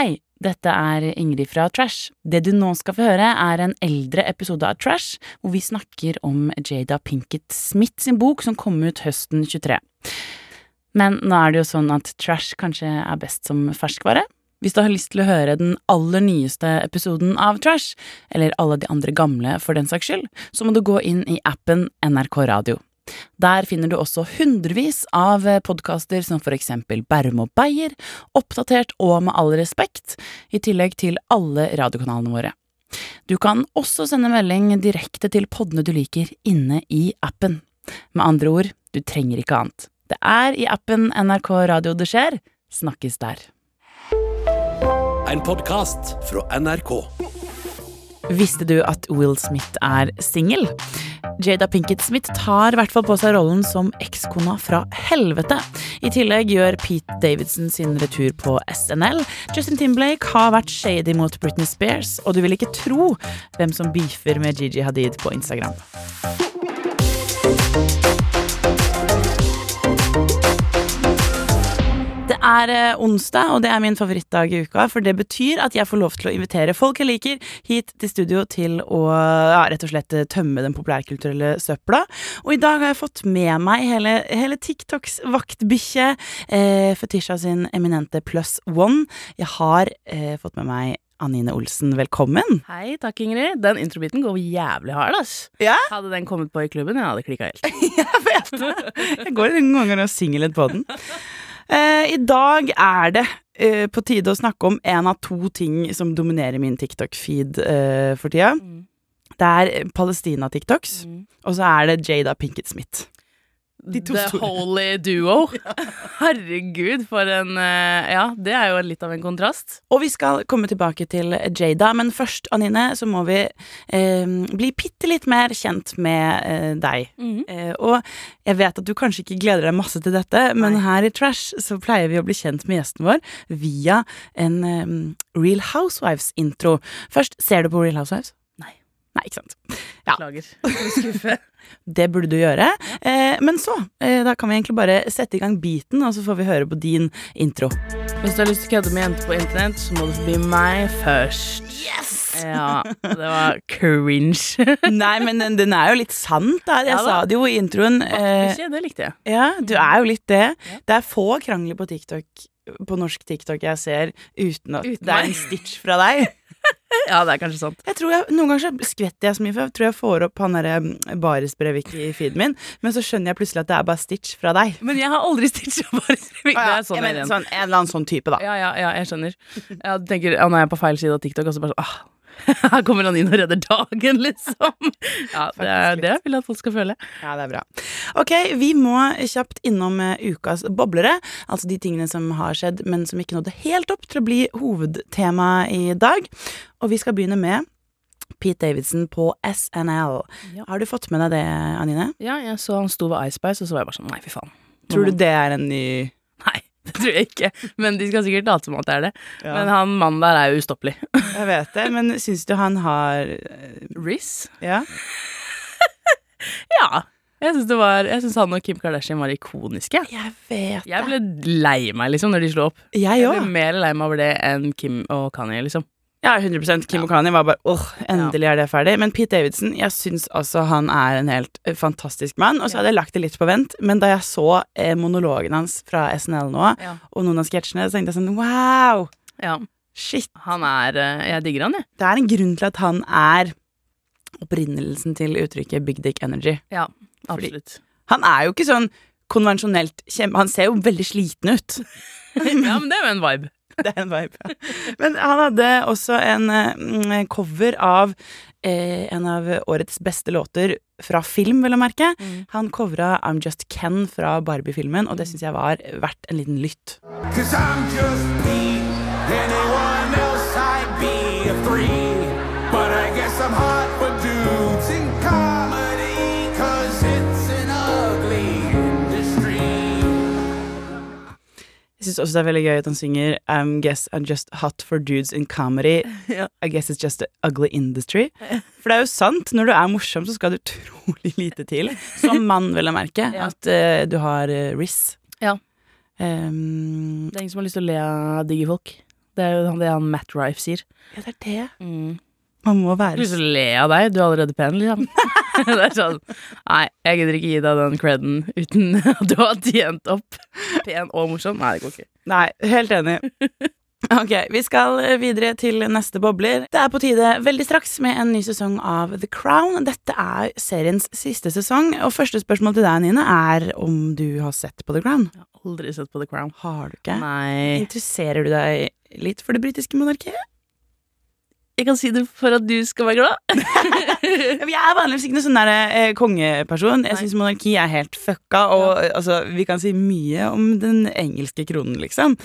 Hei, dette er Ingrid fra Trash. Det du nå skal få høre, er en eldre episode av Trash, hvor vi snakker om Jada Pinkett Smith sin bok som kom ut høsten 23. Men nå er det jo sånn at Trash kanskje er best som ferskvare. Hvis du har lyst til å høre den aller nyeste episoden av Trash, eller alle de andre gamle for den saks skyld, så må du gå inn i appen NRK Radio. Der finner du også hundrevis av podkaster som for eksempel Bærum og Beyer, Oppdatert og Med all respekt, i tillegg til alle radiokanalene våre. Du kan også sende melding direkte til podene du liker inne i appen. Med andre ord, du trenger ikke annet. Det er i appen NRK Radio det skjer. Snakkes der. En podkast fra NRK. Visste du at Will Smith er singel? Jada Pinkett Smith tar i hvert fall på seg rollen som ekskona fra helvete. I tillegg gjør Pete Davidson sin retur på SNL. Justin Timberlake har vært shady mot Britney Spears, og du vil ikke tro hvem som beefer med Gigi Hadid på Instagram. Det er eh, onsdag, og det er min favorittdag i uka, for det betyr at jeg får lov til å invitere folk jeg liker, hit til studio til å ja, rett og slett eh, tømme den populærkulturelle søpla. Og i dag har jeg fått med meg hele, hele TikToks vaktbikkje, eh, Fetisha sin eminente Plus one. Jeg har eh, fått med meg Anine Olsen, velkommen. Hei, takk Ingrid. Den introbiten går jævlig hard, ass. Ja? Hadde den kommet på i klubben, jeg hadde klikka helt. Jeg vet det. Jeg går noen ganger og synger litt på den. Eh, I dag er det eh, på tide å snakke om en av to ting som dominerer min TikTok-feed eh, for tida. Mm. Det er Palestina-TikToks, og så er det Jada Pinkett Smith. The holy duo. Herregud, for en eh, Ja, det er jo litt av en kontrast. Og vi skal komme tilbake til Jada, men først, Anine, så må vi eh, bli bitte litt mer kjent med eh, deg. Eh, og jeg vet at du kanskje ikke gleder deg masse til dette, men Nei. her i Trash så pleier vi å bli kjent med gjesten vår via en eh, Real Housewives-intro. Først, ser du på Real Housewives? Nei. Ikke sant. Ja. Beklager. Skuffe. Det burde du gjøre. Eh, men så, eh, da kan vi egentlig bare sette i gang beaten, og så får vi høre på din intro. Hvis du har lyst til å kødde med jenter på internett, så må du forbi meg først. Yes! Ja, det var cringe. Nei, men den, den er jo litt sant, da. Jeg Ja sa det jo i introen. Eh, Ikke, det likte jeg. ja, du er jo litt det. Ja. Det er få krangler på TikTok på norsk TikTok jeg ser uten at Uten det er en stitch fra deg. Ja, det er kanskje sant. Jeg tror jeg, Noen ganger skvetter jeg så mye, for jeg tror jeg får opp han derre mm, Baris Brevik i feeden min, men så skjønner jeg plutselig at det er bare stitch fra deg. Men jeg har aldri stitcha ja. Det er sånn jeg mener, er. sånn, en eller annen sånn type, da. Ja, ja, ja, jeg skjønner. Jeg tenker, ja, nå er jeg på feil side av TikTok, og så bare sånn ah, Her kommer han inn og redder dagen, liksom. Ja, det er det jeg vil at folk skal føle. Ja, det er bra. Ok, vi må kjapt innom eh, ukas boblere. Altså de tingene som har skjedd, men som ikke nådde helt opp til å bli hovedtema i dag. Og vi skal begynne med Pete Davidson på SNL. Ja. Har du fått med deg det, Anine? Ja, jeg så han sto ved Icepice, og så var jeg bare sånn Nei, fy faen. Tror du det er en ny Nei, det tror jeg ikke. Men de skal sikkert late som at det er det. Ja, Men han mannen der er jo ustoppelig. jeg vet det, men syns du han har eh, Riz? Ja? Ja. Jeg syns han og Kim Kardashian var ikoniske. Jeg vet det. Jeg ble lei meg liksom når de slo opp. Jeg Jeg ble mer lei meg over det enn Kim og Kanye, liksom. Ja, 100 Kim og Kanye var bare åh, endelig er det ferdig. Men Pete Davidson, jeg syns altså han er en helt eh, fantastisk mann. Og så hadde jeg lagt det litt på vent, men da jeg så eh, monologen hans fra SNL nå, Ja. og noen av sketsjene, så tenkte jeg sånn wow! ja. Shit. Han er eh, Jeg digger han, jeg. Det er en grunn til at han er opprinnelsen til uttrykket big dick energy. Ja, Fordi- absolutt. Han er jo ikke sånn konvensjonelt kjempe... Han ser jo veldig sliten ut. ja, men det er jo en vibe. Det er en vibe, ja. Men han hadde også en uh, cover av uh, en av årets beste låter fra film, vil jeg merke. Mm. Han covra I'm Just Ken fra Barbie-filmen, og det syns jeg var verdt en liten lytt. Cause I'm just me. Anyone else I'd be a three. Jeg syns også det er veldig gøy at han synger I'm guess I'm just hot for dudes in comedy. Ja. I guess it's just an ugly industry. For det er jo sant, når du er morsom, så skal det utrolig lite til. Som mann, vil jeg merke, Ja. at uh, du har uh, riss. Ja. Um, Det er ingen som har lyst til å le av digge folk. Det er jo det han Matt Rife sier. Ja, det er det. Mm. Man må være lyst til å le av deg, du er allerede pen, liksom. det er sånn Nei, jeg gidder ikke gi deg den creden uten at du har tjent opp pen og morsom. Nei, det går ikke. Nei, helt enig. Ok, vi skal videre til neste bobler. Det er på tide veldig straks med en ny sesong av The Crown. Dette er seriens siste sesong, og første spørsmål til deg, Nine, er om du har sett på The Crown. Jeg har aldri sett på The Crown. Har du ikke? Nei. Interesserer du deg litt for det britiske monarkiet? Jeg kan si det for at du skal være glad. Jeg er vanligvis ikke noen sånn der, eh, kongeperson. Jeg syns monarki er helt fucka, og ja. altså, vi kan si mye om den engelske kronen, liksom.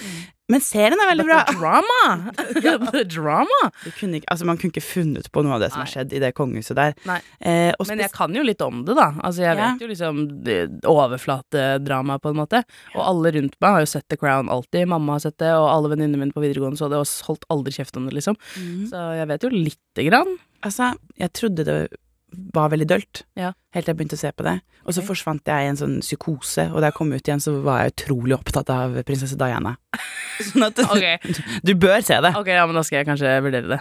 Men serien er veldig bra. drama! drama! Kunne ikke, altså, man kunne ikke funnet på noe av det som har skjedd i det kongehuset der. Eh, Men jeg kan jo litt om det, da. Altså, jeg Ja. vet jo liksom overflatedrama, på en måte. Og alle rundt meg har jo sett The Crown alltid. Mamma har sett det, og alle venninnene mine på videregående så det, og holdt aldri kjeft om det, liksom. Mm. Så jeg vet jo lite grann. Altså, jeg trodde det var veldig dølt, Ja. helt til jeg begynte å se på det. Og så okay. forsvant jeg i en sånn psykose, og da jeg kom ut igjen, så var jeg utrolig opptatt av prinsesse Diana. Sånn at okay. du bør se det. ok, ja, men da skal jeg kanskje vurdere det.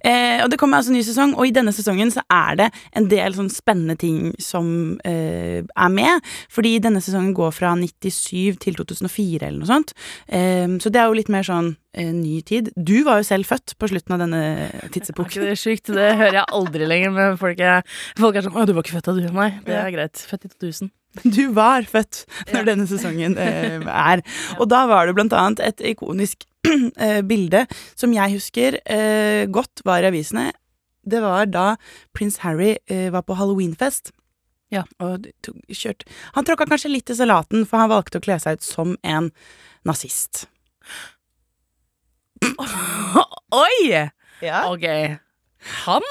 Eh, og det kommer altså en ny sesong, og i denne sesongen så er det en del sånn spennende ting som eh, er med. Fordi denne sesongen går fra 97 til 2004 eller noe sånt. Eh, så det er jo litt mer sånn ny tid. Du var jo selv født på slutten av denne Er tidsepoken. det sjukt? Det hører jeg aldri lenger. Men folk er, folk er sånn 'Å, du var ikke født da, du?' Nei, det er greit. Født i 2000. Du var født når Ja. denne sesongen eh, er. Og da var det blant annet et ikonisk eh, bilde som jeg husker eh, godt var i avisene. Det var da prins Harry eh, var på halloweenfest. Ja. Og tok, kjørt. Han tråkka kanskje litt i salaten, for han valgte å kle seg ut som en nazist. Oi! Ja, Ok. Han?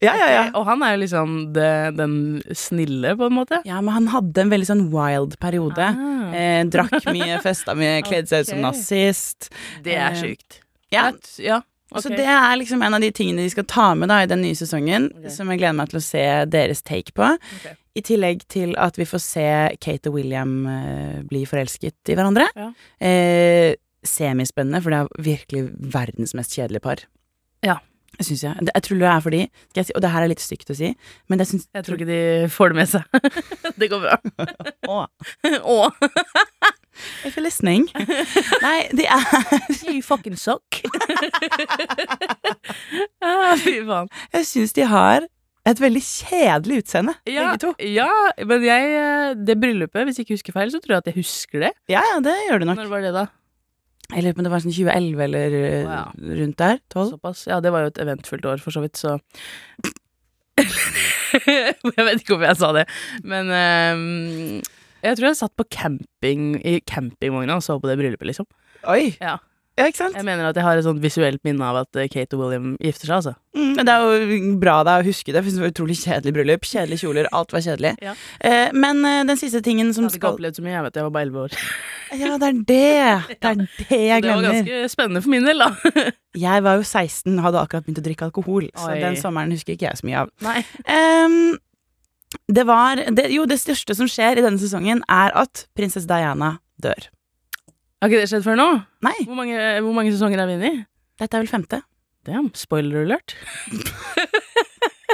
ja, ja. ja. Okay, Og han er jo liksom det, den snille, på en måte. Ja, men han hadde en veldig sånn wild periode. Ah, Eh, drakk mye, festa mye, kledde seg ut som nazist. det er eh, sjukt. Ja, ja. Så det er liksom en av de tingene de skal ta med da i den nye sesongen, som jeg gleder meg til å se deres take på. I tillegg til at vi får se Kate og William eh, bli forelsket i hverandre. Ja. Eh, semispennende, for det er virkelig verdens mest kjedelige par. Ja. Det syns jeg. Jeg tror det er fordi si, Og det her er litt stygt å si, men jeg syns Jeg tror ikke de får det med seg. det går bra. Å, Å, Jeg får listening Nei, de er you fucking suck. ah, fy faen. Jeg syns de har et veldig kjedelig utseende, Ja, begge to. ja, men jeg eh, Det bryllupet, hvis jeg ikke husker feil, så tror jeg at jeg husker det. Ja, ja, det gjør du nok. Når var det, da? Jeg lurer på om det var sånn 2011 eller eh, Å, rundt der. 12. Såpass. Ja, det var jo et eventfullt år, for så vidt, så Jeg vet ikke hvorfor jeg sa det, men ehm, jeg tror jeg satt på camping i campingvogna og så på det bryllupet, liksom. Oi! Ja. Ja, ikke sant? Jeg mener at jeg har et sånt visuelt minne av at eh, Kate og William gifter seg, altså. Mm, men det er jo bra deg å huske det, for det var utrolig kjedelig bryllup. Kjedelige kjoler, alt var kjedelig. Ja. Eh, men eh, den siste tingen som Jeg hadde ikke skal opplevd så mye, jeg vet jeg var bare elleve år. Ja, det er det! Det er det jeg Det var ganske spennende for min del, da. Jeg var jo 16 og hadde akkurat begynt å drikke alkohol, så Oi. den sommeren husker ikke jeg så mye av. Nei. Um, det var det, Jo, det største som skjer i denne sesongen, er at prinsesse Diana dør. Har ikke det skjedd før nå? Nei, Hvor mange, hvor mange sesonger er vi inne i? dette er vel femte? Damn, spoiler alert.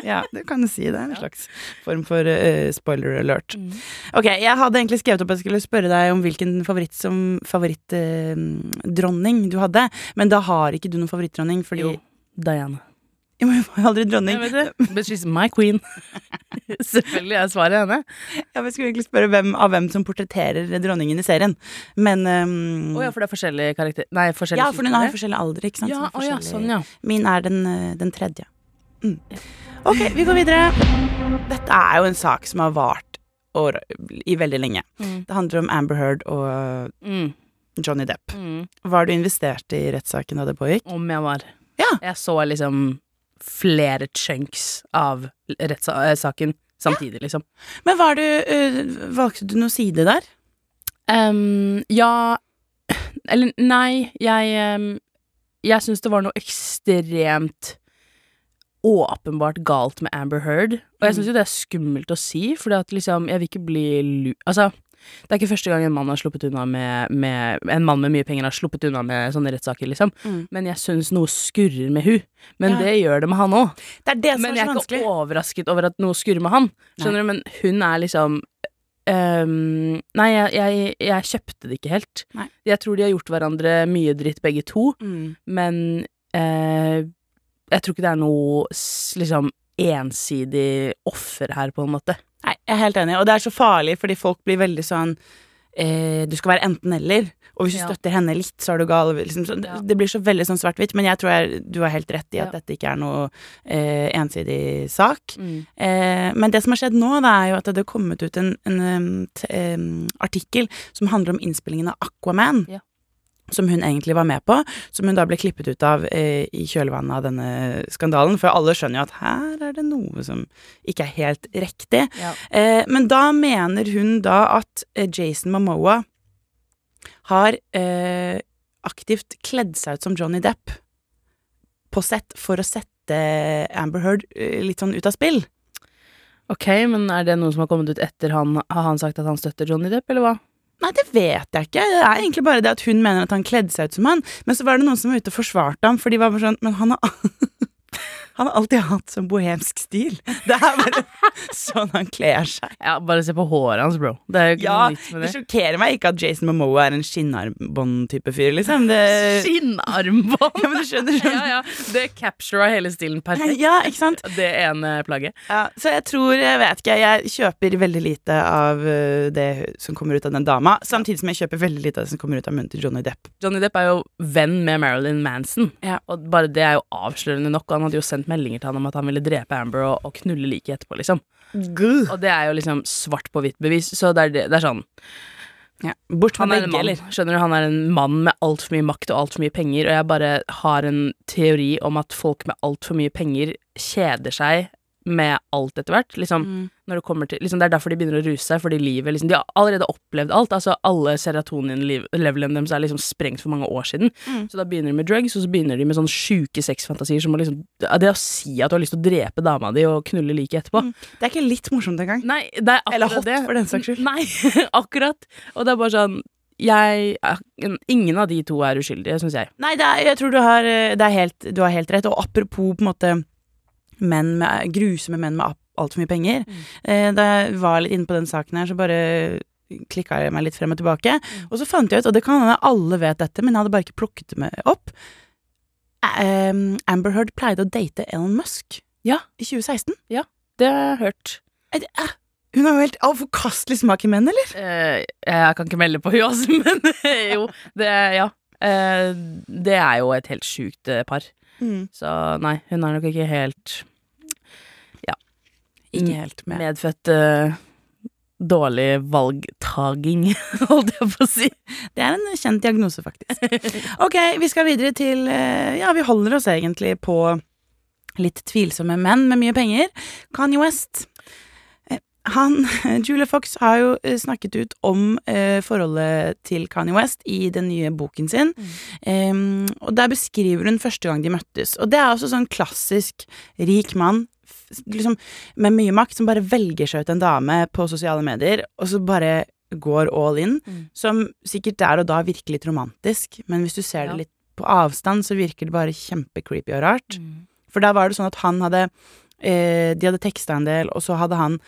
Ja, du kan si. Det en slags form for uh, spoiler alert. Ok, jeg hadde egentlig skrevet opp at jeg skulle spørre deg om hvilken favoritt som favorittdronning du hadde, men da har ikke du noen favorittdronning, fordi Jo, Diana. Jo, men hun var jo aldri dronning. Jeg vet det. But she's my queen. Selvfølgelig er svaret henne. Ja, vi skulle egentlig spørre hvem, av hvem som portretterer dronningen i serien, men um, oh, ja, for det er forskjellige karakterer Nei, forskjellige Ja, for den har jo forskjellig alder, ikke sant? Ja, Så oh, ja, sånn, ja. Min er den, eh, den tredje. Mm. Ok, vi går videre. Dette er jo en sak som har vart år, i veldig lenge. Mm. Det handler om Amber Heard og Mm. Johnny Depp. Mm. Var du investert i rettssaken da det pågikk? Om jeg var. Ja. Jeg så liksom flere chunks av rettssaken samtidig, liksom. Men var du, øh, valgte du noe side der? Um, ja Eller nei, jeg um, Jeg syns det var noe ekstremt åpenbart galt med Amber Heard. Og jeg Mm. syns jo det er skummelt å si, for liksom Jeg vil ikke bli lu... Altså, Det er ikke første gang en mann har unna med, med En mann med mye penger har sluppet unna med sånne rettssaker, liksom. Mm. Men jeg syns noe skurrer med hun. Men Ja. det gjør det med han òg. Det det Men jeg er ikke overrasket over at noe skurrer med han. Skjønner du? Men hun er liksom um, Nei, jeg, jeg, jeg kjøpte det ikke helt. Nei. Jeg tror de har gjort hverandre mye dritt, begge to, Mm. men uh, jeg tror ikke det er noe liksom ensidig offer her, på en måte. Nei, jeg er helt enig, og det er så farlig fordi folk blir veldig sånn eh, Du skal være enten-eller, og hvis du Ja. støtter henne litt, så er du gal. Liksom, så, Ja. det, blir så veldig sånn svart-hvitt, men jeg tror jeg, du har helt rett i at Ja. dette ikke er noe eh, ensidig sak. Mm. Eh, men det som har skjedd nå, det er jo at det har kommet ut en, en en, en artikkel som handler om innspillingen av Aquaman. Ja. Som hun egentlig var med på, som hun da ble klippet ut av eh, i kjølvannet av denne skandalen. For alle skjønner jo at her er det noe som ikke er helt riktig. Ja. Eh, men da mener hun da at eh, Jason Momoa har eh, aktivt kledd seg ut som Johnny Depp på sett for å sette Amber Heard eh, litt sånn ut av spill. Ok, men er det noe som har kommet ut etter han Har han sagt at han støtter Johnny Depp, eller hva? Nei, det vet jeg ikke. Det er egentlig bare det at hun mener at han kledde seg ut som han. Men så var det noen som var ute og forsvarte ham, for de var bare sånn Men han har Han har alltid hatt sånn bohemsk stil. Det er bare sånn han kler seg. Ja, bare se på håret hans, bro. Det er jo ikke Ja, noe nytt med det det. sjokkerer meg ikke at Jason Momoa er en skinnarmbånd-type fyr, liksom. Det, Skinnarmbånd! ja, men du skjønner sånn. ja, ja. Det captura hele stilen perfekt. Ja, ikke sant? Det ene plagget. Ja, så jeg tror, jeg vet ikke, jeg kjøper veldig lite av øh, det som kommer ut av den dama, samtidig som jeg kjøper veldig lite av det som kommer ut av munnen til Johnny Depp. Johnny Depp er jo venn med Marilyn Manson, Ja. og bare det er jo avslørende nok. Han hadde jo sendt meldinger til han om at han ville drepe Amber og, og knulle liket etterpå, liksom. Og det er jo liksom svart på hvitt bevis, så det er, det, det er sånn Ja. Bort en begge, mann, eller? skjønner du, han er en mann med altfor mye makt og altfor mye penger, og jeg bare har en teori om at folk med altfor mye penger kjeder seg med alt etter hvert. Liksom, Mm. det til liksom, Det er derfor de begynner å ruse seg, fordi livet liksom, De har allerede opplevd alt. Altså Alle serotonin-levelene deres er liksom sprengt for mange år siden. Mm. Så da begynner de med drugs, og så begynner de med sånne sjuke sexfantasier som å liksom Det å si at du har lyst til å drepe dama di og knulle liket etterpå. Mm. Det er ikke litt morsomt engang. Nei, det er Eller hot, det. for den saks skyld. Nei, akkurat. Og det er bare sånn jeg, Ingen av de to er uskyldige, syns jeg. Nei, det er, jeg tror du har, det er helt, du har helt rett. Og apropos på en måte menn med, grusomme menn med altfor mye penger. Mm. Eh, da jeg var litt inne på den saken her, så bare klikka jeg meg litt frem og tilbake. Mm. Og så fant jeg ut, og det kan hende alle vet dette, men jeg hadde bare ikke plukket det opp. Eh, Amber Heard pleide å date Elon Musk Ja. i 2016. Ja, Det har jeg hørt. Eh, det- eh, Hun har jo helt av forkastelig smak i menn, eller? Eh, jeg kan ikke melde på hun, altså, men jo. Det, ja. Eh, det er jo et helt sjukt par. par. Så nei, hun er nok ikke helt Ikke helt med. medfødt uh, dårlig valgtaging, holdt jeg på å si. Det er en kjent diagnose, faktisk. Ok, vi skal videre til uh, Ja, vi holder oss egentlig på litt tvilsomme menn med mye penger. Kanye West. Eh, Han, Julia Fox, har jo snakket ut om eh, forholdet til Kanye West i den nye boken sin. Em, og der beskriver hun første gang de møttes. Og det er også sånn klassisk rik mann liksom, med mye makt som bare velger seg ut en dame på sosiale medier, og så bare går all in. Mm. Som sikkert der og da virker litt romantisk, men hvis du ser Ja. det litt på avstand, så virker det bare kjempecreepy og rart. For da var det sånn at han hadde eh, De hadde teksta en del, og så hadde han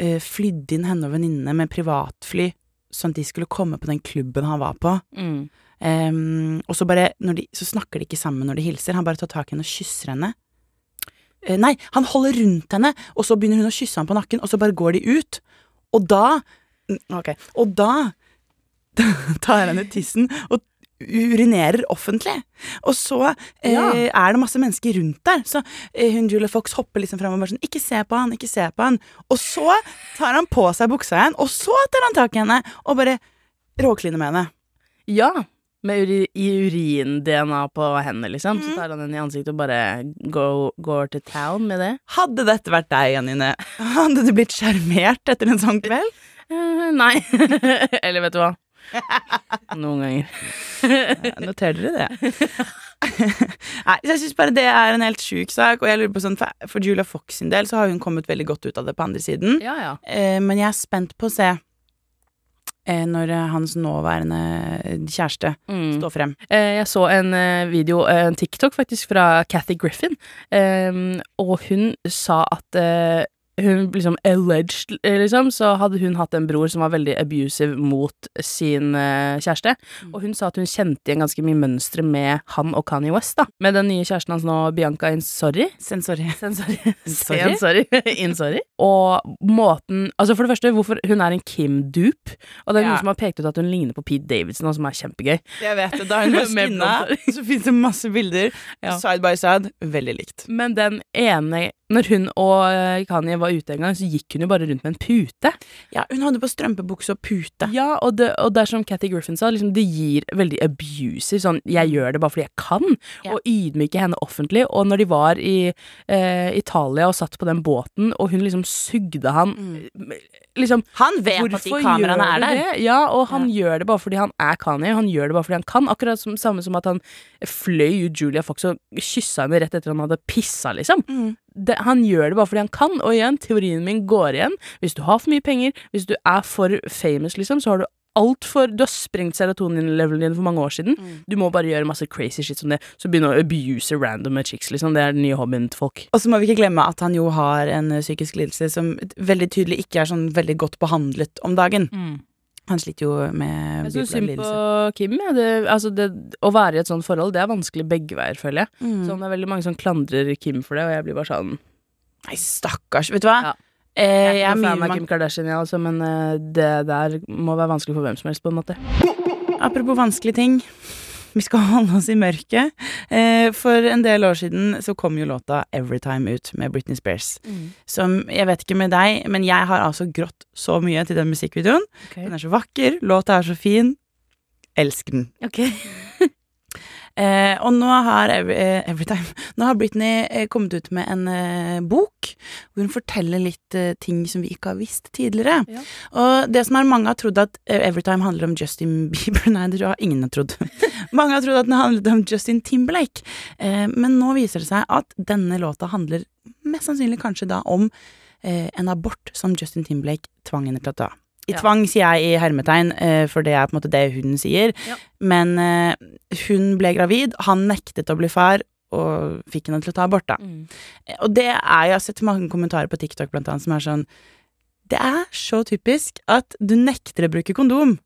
eh, flydd inn henne og venninnene med privatfly, sånn at de skulle komme på den klubben han var på. Mm. Um, og så bare de, Så snakker de ikke sammen når de hilser. Han bare tar tak i henne og kysser henne. Eh, nei, han holder rundt henne, og så begynner hun å kysse ham på nakken, og så bare går de ut. Og da mm, Ok. Og da tar han henne tissen og urinerer offentlig. Og så eh, Ja. er det masse mennesker rundt der. Så eh, hun Julia Fox hopper liksom fram og bare sånn 'Ikke se på han, ikke se på han'. Og så tar han på seg buksa igjen, og så tar han tak i henne og bare råkliner med henne. Ja. Med uri urin-DNA på hendene, liksom. Mm. Så tar han den i ansiktet og bare go- går til town med det. Hadde dette vært deg, Janine, hadde du blitt sjarmert etter en sånn kveld? Uh, nei. Eller vet du hva? Noen ganger. Noterer dere det? Nei, så jeg syns bare det er en helt sjuk sak, og jeg lurer på sånn, for- Julia Fox sin del så har hun kommet veldig godt ut av det på andre siden. Ja, ja. Eh, men jeg er spent på å se når eh, hans nåværende kjæreste Mm. står frem. Eh, Jeg så en eh, video, eh, en TikTok faktisk, fra Cathy Griffin, eh, og hun sa at eh, liksom alleged, liksom, så hadde hun hatt en bror som var veldig abusive mot sin uh, kjæreste. Og hun sa at hun kjente igjen ganske mye mønstre med han og Kanye West, da. Med den nye kjæresten hans nå, Bianca Insori. Sensori. Sensori. Sorry? Sensori. Insori. Og måten Altså, for det første, hvorfor hun er en Kim-dupe. Og det er Ja. noen som har pekt ut at hun ligner på Pete Davidson, og som er kjempegøy. Jeg vet det. Da hun var skinna, så fins det masse bilder. Ja. Side by side. Veldig likt. Men den ene Når hun og eh, Kanye var ute en gang, så gikk hun jo bare rundt med en pute. Ja, hun hadde på strømpebukse og pute. Ja, og det, og det er som Cathy Griffin sa, liksom, det gir veldig abusive sånn 'jeg gjør det bare fordi jeg kan', Ja. og ydmyke henne offentlig. Og når de var i eh, Italia og satt på den båten, og hun liksom sugde han Liksom Han vet at de kameraene er der. Det? Ja, og han gjør det bare fordi han er Kanye, han gjør det bare fordi han kan. Akkurat som, samme som at han fløy ut Julia Fox og kyssa henne rett etter han hadde pissa, liksom. Mm. Det, han gjør det bare fordi han kan, og igjen, teorien min går igjen. Hvis du har for mye penger, hvis du er for famous, liksom, så har du altfor Du har sprengt serotonin-levelen din for mange år siden. Mm. Du må bare gjøre masse crazy shit som det, så begynne å abuse random chicks, liksom. Det er den nye hobbyen til folk. Og så må vi ikke glemme at han jo har en eh, psykisk lidelse som veldig tydelig ikke er sånn veldig godt behandlet om dagen. Han sliter jo med Jeg syns synd på. Kim. Ja. Det, altså det, å være i et sånt forhold, det er vanskelig begge veier, føler jeg. Mm. Sånn, det er veldig mange som klandrer Kim for det, og jeg blir bare sånn Nei, stakkars. Vet du hva? Ja. Eh, Jeg jeg er mye fan av Kim Kardashian, ja, altså, men eh, det der må være vanskelig for hvem som helst, på en måte. Apropos vanskelige ting. Vi skal holde oss i mørket. Eh, for en del år siden så kom jo låta 'Everytime' ut med Britney Spears. Som, jeg vet ikke med deg, men jeg har altså grått så mye til den musikkvideoen. Den er så vakker, låta er så fin. Elsker den. Ok. Eh, og nå har Every, eh, Everytime Nå har Britney eh, kommet ut med en eh, bok hvor hun forteller litt eh, ting som vi ikke har visst tidligere. Ja. Og det som er mange har trodd at eh, Everytime handler om Justin Bieber Nei, det har ingen har trodd. mange har trodd at den handlet om Justin Timberlake. Men nå viser det seg at denne låta handler mest sannsynlig kanskje da om en abort som Justin Timberlake tvang henne til å ta. I Ja. tvang sier jeg i hermetegn, eh, for det er på en måte det hun sier. Ja. Men eh, hun ble gravid, han nektet å bli far, og fikk henne til å ta abort, da. Mm. Eh, Og det er, jeg har sett mange kommentarer på TikTok blant annet, som er sånn Det er så typisk at du nekter å bruke kondom,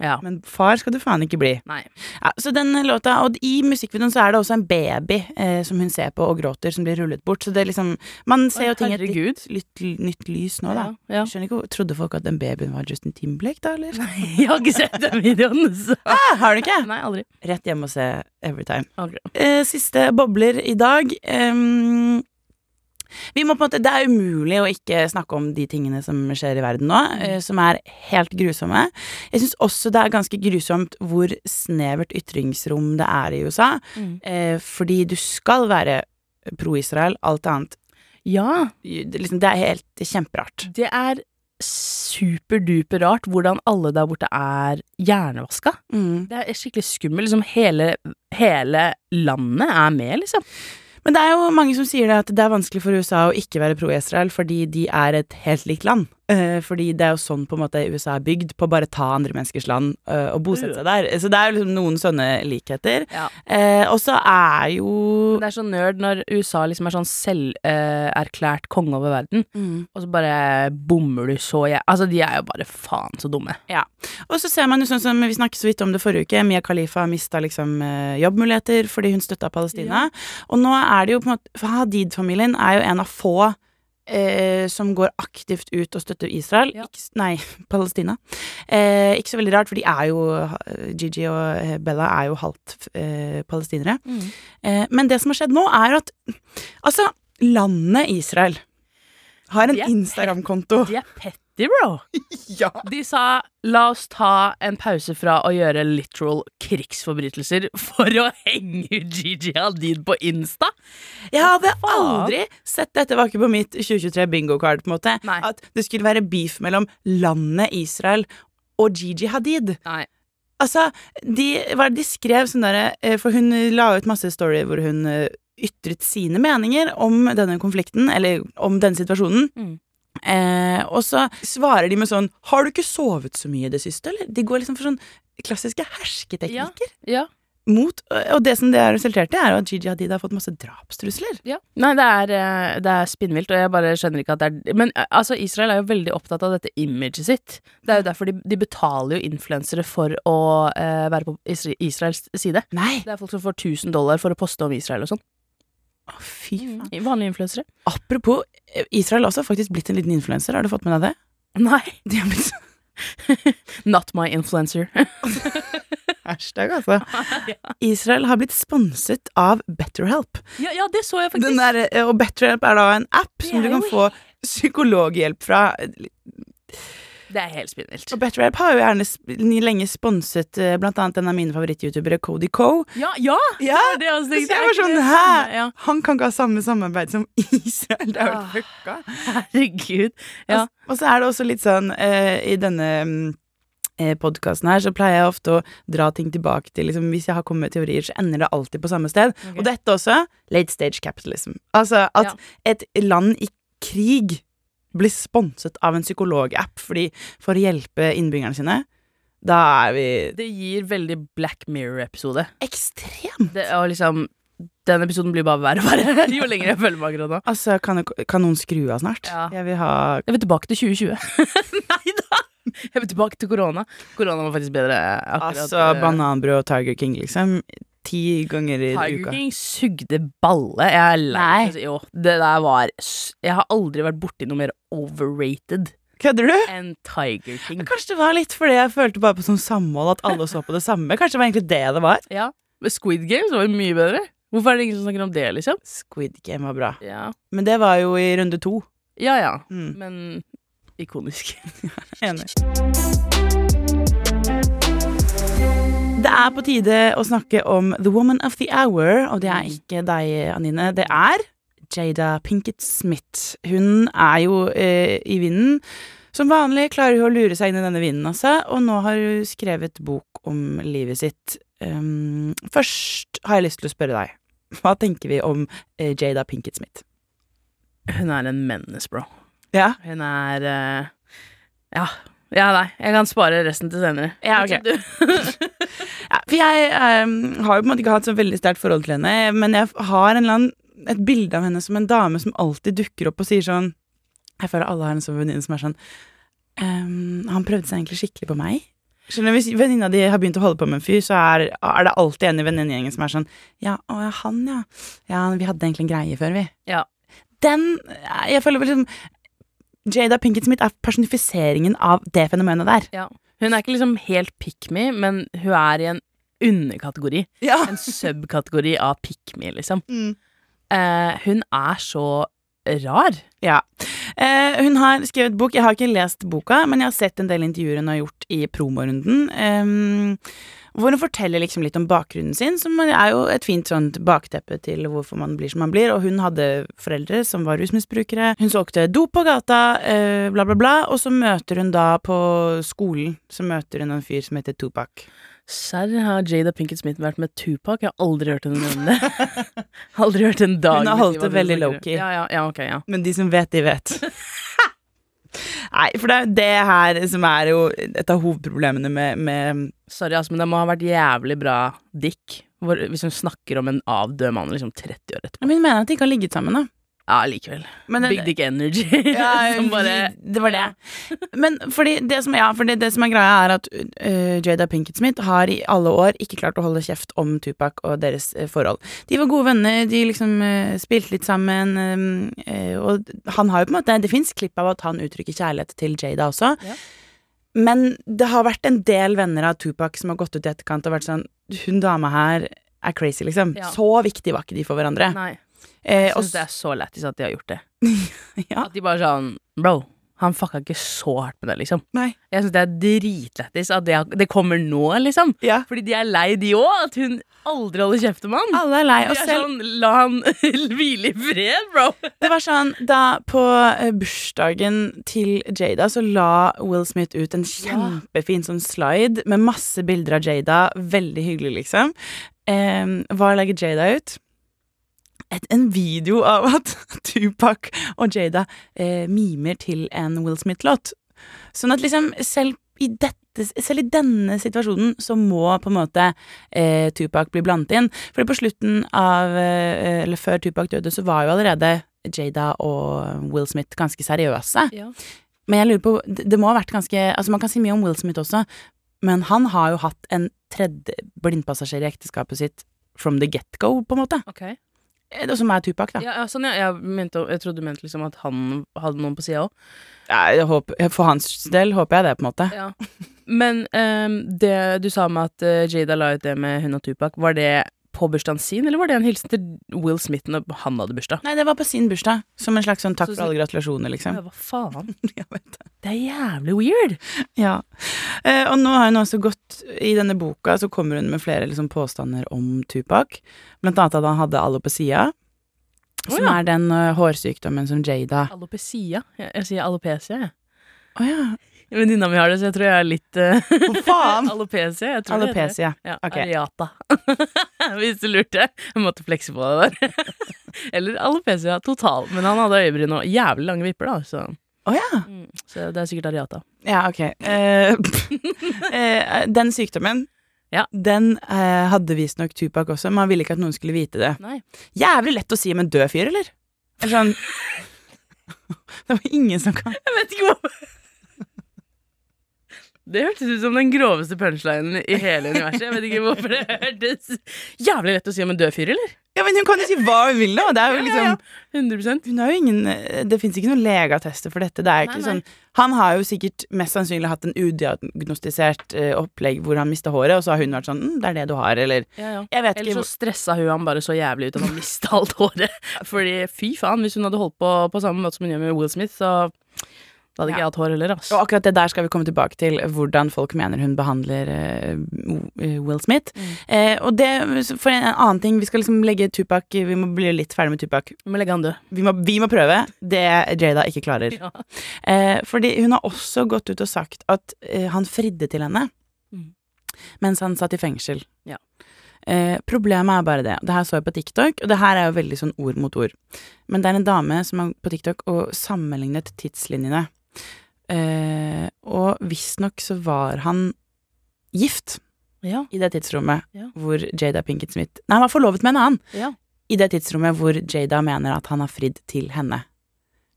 Ja. men far skal du faen ikke bli. Nei. Ja, så den låta, og i musikkvideoen så er det også en baby eh, som hun ser på og gråter, som blir rullet bort. Så det er liksom Man ser jo ting i et litt, litt nytt lys nå, da. Ja. Skjønner ikke, Trodde folk at den babyen var Justin Timberlake, da, eller? Jeg har ikke sett den videoen, så Ah, har du ikke? Nei, aldri. Rett hjem og se Everytime. aldri. Eh, siste bobler i dag. Ehm, vi må på en måte, Det er umulig å ikke snakke om de tingene som skjer i verden nå, eh, som er helt grusomme. Jeg syns også det er ganske grusomt hvor snevert ytringsrom det er i USA. Mm. Eh, fordi du skal være pro-Israel, alt annet Ja, det, liksom, det er helt kjemperart. det er superduper rart hvordan alle der borte er hjernevaska. Mm. Det er skikkelig skummelt. Liksom hele, hele landet er med, liksom. Men det er jo mange som sier det at det er vanskelig for USA å ikke være pro-Israel fordi de er et helt likt land. Eh, fordi det er jo sånn på en måte USA er bygd, på å bare ta andre menneskers land eh, og bosette seg der. Så det er jo liksom noen sånne likheter. Ja. Eh, og så er jo Det er så nerd når USA liksom er sånn selverklært konge over verden, Mm. og så bare bommer du så jeg Altså, de er jo bare faen så dumme. Og så ser man jo sånn som vi snakket så vidt om det forrige uke, Mia Khalifa mista liksom eh, jobbmuligheter fordi hun støtta Palestina. Og nå er det jo på en måte Hadid-familien er jo en av få eh, som går aktivt ut og støtter Israel. Ja. Ikke, nei, Palestina. Eh, ikke så veldig rart, for de er jo Gigi og eh, Bella er jo halvt eh, palestinere. Eh, men det som har skjedd nå, er at altså, landet Israel har en er Instagram-konto. De er petty, bro. Ja. De sa la oss ta en pause fra å gjøre literal krigsforbrytelser for å henge ut Gigi Hadid på Insta. Jeg hadde aldri sett dette var ikke på mitt 2023 bingo-card, på en måte. Nei. At det skulle være beef mellom landet Israel og Gigi Hadid. Nei. Altså, de, hva de skrev sånn derre eh, For hun la ut masse story hvor hun eh, ytret sine meninger om denne konflikten, eller om denne situasjonen. Mm. Eh, og så svarer de med sånn 'Har du ikke sovet så mye i det siste?' Eller de går liksom for sånn klassiske hersketeknikker. Ja. Mot, og det som det har resultert i, er at Gigi Hadid har fått masse drapstrusler. Ja. Nei, det er, eh, det er spinnvilt, og jeg bare skjønner ikke at det er Men eh, altså, Israel er jo veldig opptatt av dette imaget sitt. Det er jo derfor de, de betaler jo influensere for å eh, være på Israels side. Nei! Det er folk som får 1000 dollar for å poste om Israel og sånn. Fy faen. Vanlige influensere. Apropos, Israel Israel har faktisk blitt en liten influenser. Har du fått med deg det? Nei. De har blitt Not my influencer. Hashtag, altså. Israel har blitt sponset av BetterHelp. ja, ja, det så jeg faktisk. Der, eh, og BetterHelp er da en app som du kan få psykologhjelp fra. Det er helt spinnvilt. Og BetterHelp har jo gjerne lenge sponset eh, blant annet en av mine favoritt-youtubere, Cody Coe. Ja, ja! Ja, Det er så jeg var sånn Hæ? Ja. Han kan ikke ha samme samarbeid som Israel. Det er jo Ah. fucka. Herregud. Ja. Og, og så er det også litt sånn uh, I denne mm, eh, podkasten her så pleier jeg ofte å dra ting tilbake til liksom, Hvis jeg har kommet med teorier, så ender det alltid på samme sted. Okay. Og dette også late stage capitalism. Altså at Ja. et land i krig blir sponset av en psykologapp for å hjelpe innbyggerne sine. Da er vi Det gir veldig Black Mirror-episode. ekstremt! Det og liksom Den episoden blir bare verre og verre jo lenger jeg følger med akkurat nå. Altså, kan, kan noen skru av snart? Ja. Jeg vil ha Jeg vil tilbake til 2020. Nei da! Jeg vil tilbake til korona. Korona var faktisk bedre. akkurat Altså, eh, bananbrød og Tiger King, liksom. Ti ganger i Tiger uka. King sugde balle. Jeg er lei. Nei. Altså, Jo, det der var Jeg har aldri vært borti noe mer overrated Kødder du? enn Tiger King. Kanskje det var litt fordi jeg følte bare på sånn samhold, at alle så på det samme. Kanskje det var egentlig det det var. Ja. Men Squid Games var jo mye bedre. Hvorfor er det ingen som snakker om det, liksom? Squid Game var bra. Ja, Men det var jo i runde to. ja. ja. Mm. Men ikonisk. Enig. Det er på tide å snakke om The Woman of the Hour, og det er ikke deg, Anine. Det er Jada Pinkett Smith. Hun er jo eh, i vinden. Som vanlig klarer hun å lure seg inn i denne vinden, altså, og nå har hun skrevet bok om livet sitt. Um, først har jeg lyst til å spørre deg. Hva tenker vi om eh, Jada Pinkett Smith? Hun er en menneske, bro. Ja, Hun er eh, Ja. Ja, nei. Jeg kan spare resten til senere. Ja, ok. Ja, for jeg um, har jo på en måte ikke hatt så veldig sterkt forhold til henne, men jeg har en eller annen, et bilde av henne som en dame som alltid dukker opp og sier sånn Jeg føler alle har en sånn venninne som er sånn um, Han prøvde seg egentlig skikkelig på meg. Skjønner Hvis venninna di har begynt å holde på med en fyr, så er, er det alltid en i venninnegjengen som er sånn Ja, å ja, han, ja. Ja, vi hadde egentlig en greie før, vi. Ja. Den Jeg føler liksom Jada Pinkett Smith er personifiseringen av det fenomenet der. Ja. Hun er ikke liksom helt pick me, men hun er i en underkategori. Ja. En subkategori av pick me, liksom. Mm. Eh, hun er så rar. Ja. Eh, hun har skrevet bok. Jeg har ikke lest boka, men jeg har sett en del intervjuer hun har gjort i promorunden. ehm, hvor hun forteller liksom litt om bakgrunnen sin, som er jo et fint sånt bakteppe til hvorfor man blir som man blir. Og hun hadde foreldre som var rusmisbrukere. Hun solgte dop på gata, eh, bla, bla, bla. Og så møter hun da på skolen Så møter hun en fyr som heter Tupac. Serr har Jada Pinkett Smith vært med Tupac? Jeg har aldri hørt henne nevne det. aldri hørt en dag. Hun har holdt det veldig lowkey. Ja, ja, ja, okay, ja. Men de som vet, de vet. Nei, for det er jo det her som er jo et av hovedproblemene med, med Sorry, altså, men det må ha vært jævlig bra dick hvor, hvis hun snakker om en avdød mann liksom 30 år etterpå. Men hun mener at de ikke har ligget sammen, da. Ja, likevel. Men Big dick energy. Ja, som bare det var det. Men fordi det som, ja, fordi det som er greia, er at uh, Jada Pinkett Smith har i alle år ikke klart å holde kjeft om Tupac og deres uh, forhold. De var gode venner, de liksom uh, spilte litt sammen, um, og han har jo på en måte Det fins klipp av at han uttrykker kjærlighet til Jada også. Ja. Men det har vært en del venner av Tupac som har gått ut i etterkant og vært sånn Hun dama her er crazy, liksom. Ja. Så viktig var ikke de for hverandre. Nei. Eh, Jeg syns det er så lættis at de har gjort det. ja. At de bare sånn Bro, han fucka ikke så hardt med det, liksom. Nei. Jeg syns det er dritlættis at det, det kommer nå, liksom. ja. Fordi de er lei, de òg. At hun aldri holder kjeft om han. Alle er lei. oss selv sånn, La han hvile i fred, bro. Det var sånn, da På eh, bursdagen til Jada så la Will Smith ut en kjempefin sånn slide med masse bilder av Jada. Veldig hyggelig, liksom. Eh, hva legger Jada ut? Et, en video av at Tupac og Jada eh, mimer til en Will Smith-låt. Sånn at liksom selv i, dette, selv i denne situasjonen så må på en måte eh, Tupac bli blandet inn. For på slutten av eh, Eller før Tupac døde, så var jo allerede Jada og Will Smith ganske seriøse. Ja. Men jeg lurer på Det må ha vært ganske Altså, man kan si mye om Will Smith også, men han har jo hatt en tredje blindpassasjer i ekteskapet sitt from the get-go, på en måte. Ok. Eh, Det som er Tupac, da. Ja, ja, sånn, ja. Jeg, mente, jeg trodde du mente liksom at han hadde noen på sida òg. Ja, for hans del håper jeg det, på en måte. Ja. Men um, det du sa med at uh, Jada la ut det med hun og Tupac, var det på bursdagen sin, eller var det en hilsen til Will Smith når han hadde bursdag? Nei, det var på sin bursdag. Som en slags sånn takk Så- for alle gratulasjoner, liksom. Ja, hva faen? Vet det. Det er jævlig weird. Ja. Eh, og nå har hun også gått I denne boka så kommer hun med flere liksom, påstander om Tupac. Blant annet at han hadde alopecia. Oh, Som ja. er den uh, hårsykdommen som Jada Alopecia. Jeg, jeg sier alopecia, jeg. Å ja. Venninna mi har det, så jeg tror jeg er litt uh, faen? Alopecia. Jeg tror det heter det. Alopecia. Ja, Ok. Areata. Hvis du lurte. Jeg måtte flekse på det der. Eller alopecia total. Men han hadde øyebryn og jævlig lange vipper, da. Så, Å ja. mm, så det er sikkert areata. Ja, ok. Uh, eh, den sykdommen, Ja. den eh, hadde visstnok Tupac også, men han ville ikke at noen skulle vite det. Nei. Jævlig lett å si om en død fyr, eller? Eller sånn Det var ingen som kan Jeg vet ikke hvorfor. Det hørtes ut som den groveste punchlinen i hele universet. Jeg vet ikke hvorfor det hørtes jævlig lett å si om en død fyr, eller? Ja, men hun kan jo si hva hun vil, da. Det er jo Ja, liksom ja, 100% Hun har jo ingen Det fins ikke noen legeattester for dette. Det er Nei, ikke nei. sånn Han har jo sikkert mest sannsynlig hatt en udiagnostisert uh, opplegg hvor han mista håret, og så har hun vært sånn mm, 'Det er det du har', eller ja, ja. Eller ikke så stressa hun han bare så jævlig ut at han mista alt håret. Fordi fy faen, hvis hun hadde holdt på på samme måte som hun gjør med Will Smith, så da hadde ikke jeg hatt hår heller, ass. Og akkurat det der skal vi komme tilbake til, hvordan folk mener hun behandler uh, Will Smith. Mm. Eh, og det, for en annen ting, vi skal liksom legge Tupac Vi må bli litt ferdig med Tupac. Vi må legge han død. Vi må, vi må prøve. Det Jada ikke klarer. Ja. Eh, fordi hun har også gått ut og sagt at eh, han fridde til henne Mm. mens han satt i fengsel. Ja. Eh, problemet er bare det. Det her så jeg på TikTok, og det her er jo veldig sånn ord mot ord. Men det er en dame som er på TikTok og sammenlignet tidslinjene. Eh, og visstnok så var han gift Ja. i det tidsrommet Ja. hvor Jada Pinkett Smith Nei, han var forlovet med en annen ja. i det tidsrommet hvor Jada mener at han har fridd til henne.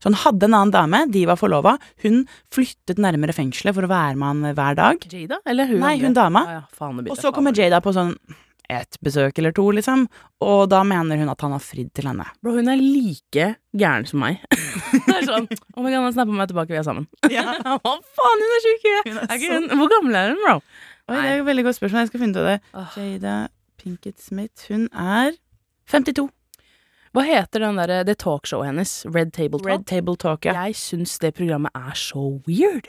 Så han hadde en annen dame, de var forlova. Hun flyttet nærmere fengselet for å være med han hver dag. Jada? Eller hun Nei, hun dama. Ah, Og så kommer Jada på sånn ett besøk eller to, liksom, og da mener hun at han har fridd til henne. Bro, hun er like gæren som meg. det er sånn Oh my god, han snapper meg tilbake, vi er sammen. Ja. Hva faen, hun er sjuk i huet! Hun ikke så- hun- Hvor gammel er hun, bro? Oi, det er et veldig godt spørsmål, jeg skal finne ut av det. Oh. Jada Pinkett Smith, hun er 52. Hva heter den der, det talkshowet hennes? Red Table Talk? Red Table Talk, ja. Jeg syns det programmet er så weird.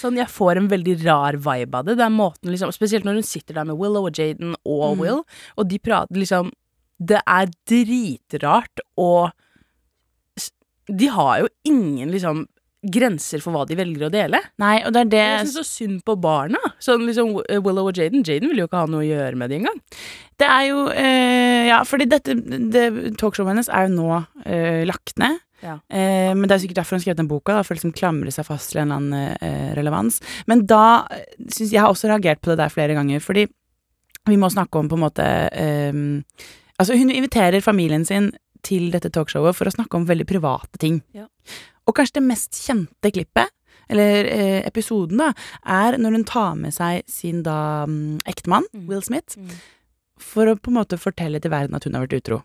Sånn, Jeg får en veldig rar vibe av det. Det er måten liksom Spesielt når hun sitter der med Willow og Jaden og Mm. Will, og de prater liksom Det er dritrart, og de har jo ingen liksom grenser for hva de velger å dele. Nei, og det er det Jeg syns så synd på barna. Sånn liksom Willow og Jaden Jaden vil jo ikke ha noe å gjøre med det engang. Det er jo øh, Ja, fordi dette det, talkshowet hennes er jo nå øh, lagt ned. Ja. Eh, men det er sikkert derfor hun skrev den boka, da, for å liksom klamre seg fast til en eller annen eh, relevans. Men da syns jeg har også reagert på det der flere ganger, fordi vi må snakke om på en måte eh, Altså, hun inviterer familien sin til dette talkshowet for å snakke om veldig private ting. Ja. Og kanskje det mest kjente klippet, eller eh, episoden, da, er når hun tar med seg sin da mm, ektemann, Mm. Will Smith, Mm. for å på en måte fortelle til verden at hun har vært utro.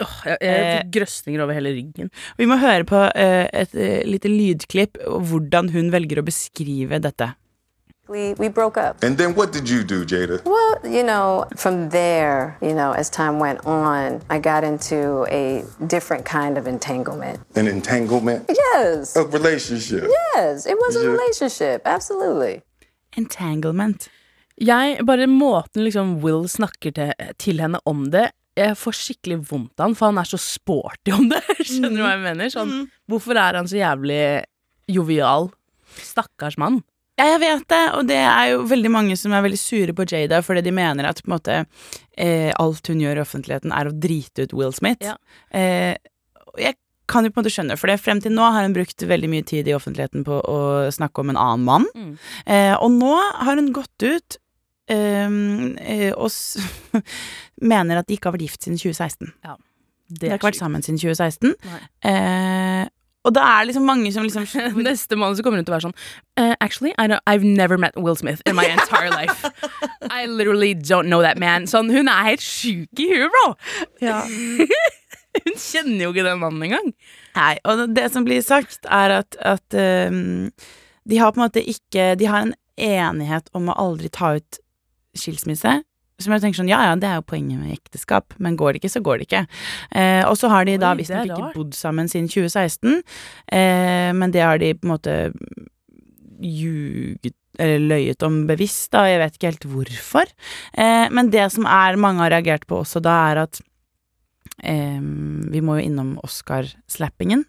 Åh, jeg, jeg fikk grøsninger over hele ryggen. Vi må høre på eh, et eh, lite lydklipp hvordan hun velger å beskrive dette. We, we broke up. And then what did you do, Jada? Well, you know, from there, you know, as time went on, I got into a different kind of entanglement. An entanglement? Yes. A relationship? Yes, it was a relationship. Absolutely. Entanglement. Jeg, bare måten liksom Will snakker til, til henne om det Jeg får skikkelig vondt av han, for han er så sporty om det. Skjønner du hva jeg mener? Sånn, Hvorfor er han så jævlig jovial? Stakkars mann. Ja, jeg vet det, og det er jo veldig mange som er veldig sure på Jada fordi de mener at på en måte eh, alt hun gjør i offentligheten, er å drite ut Will Smith. Ja. Eh, jeg kan jo på en måte skjønne, for det, frem til nå har hun brukt veldig mye tid i offentligheten på å snakke om en annen mann. Mm. Eh, og nå har hun gått ut og s mener at de ikke har vært gift siden 2016. Det De har ikke vært sammen siden 2016. Nei. Eh, og da er liksom mange som liksom Neste måned så kommer hun til å være sånn uh, Actually, I I've never met Will Smith in my entire life. I literally don't know that man. Sånn, Hun er helt sjuk i huet, bro! ja. Hun kjenner jo ikke den mannen engang. Nei, og det som blir sagt, er at, at um, de har på en måte ikke De har en enighet om å aldri ta ut skilsmisse. Som jeg tenker sånn, ja ja, det er jo poenget med ekteskap, men går det ikke, så går det ikke. Eh, og så har de da Oi, det visstnok ikke bodd sammen siden 2016, eh, men det har de på en måte ljuget eller løyet om bevisst, da, jeg vet ikke helt hvorfor. Eh, men det som er mange har reagert på også da, er at eh, vi må jo innom Oscar-slappingen.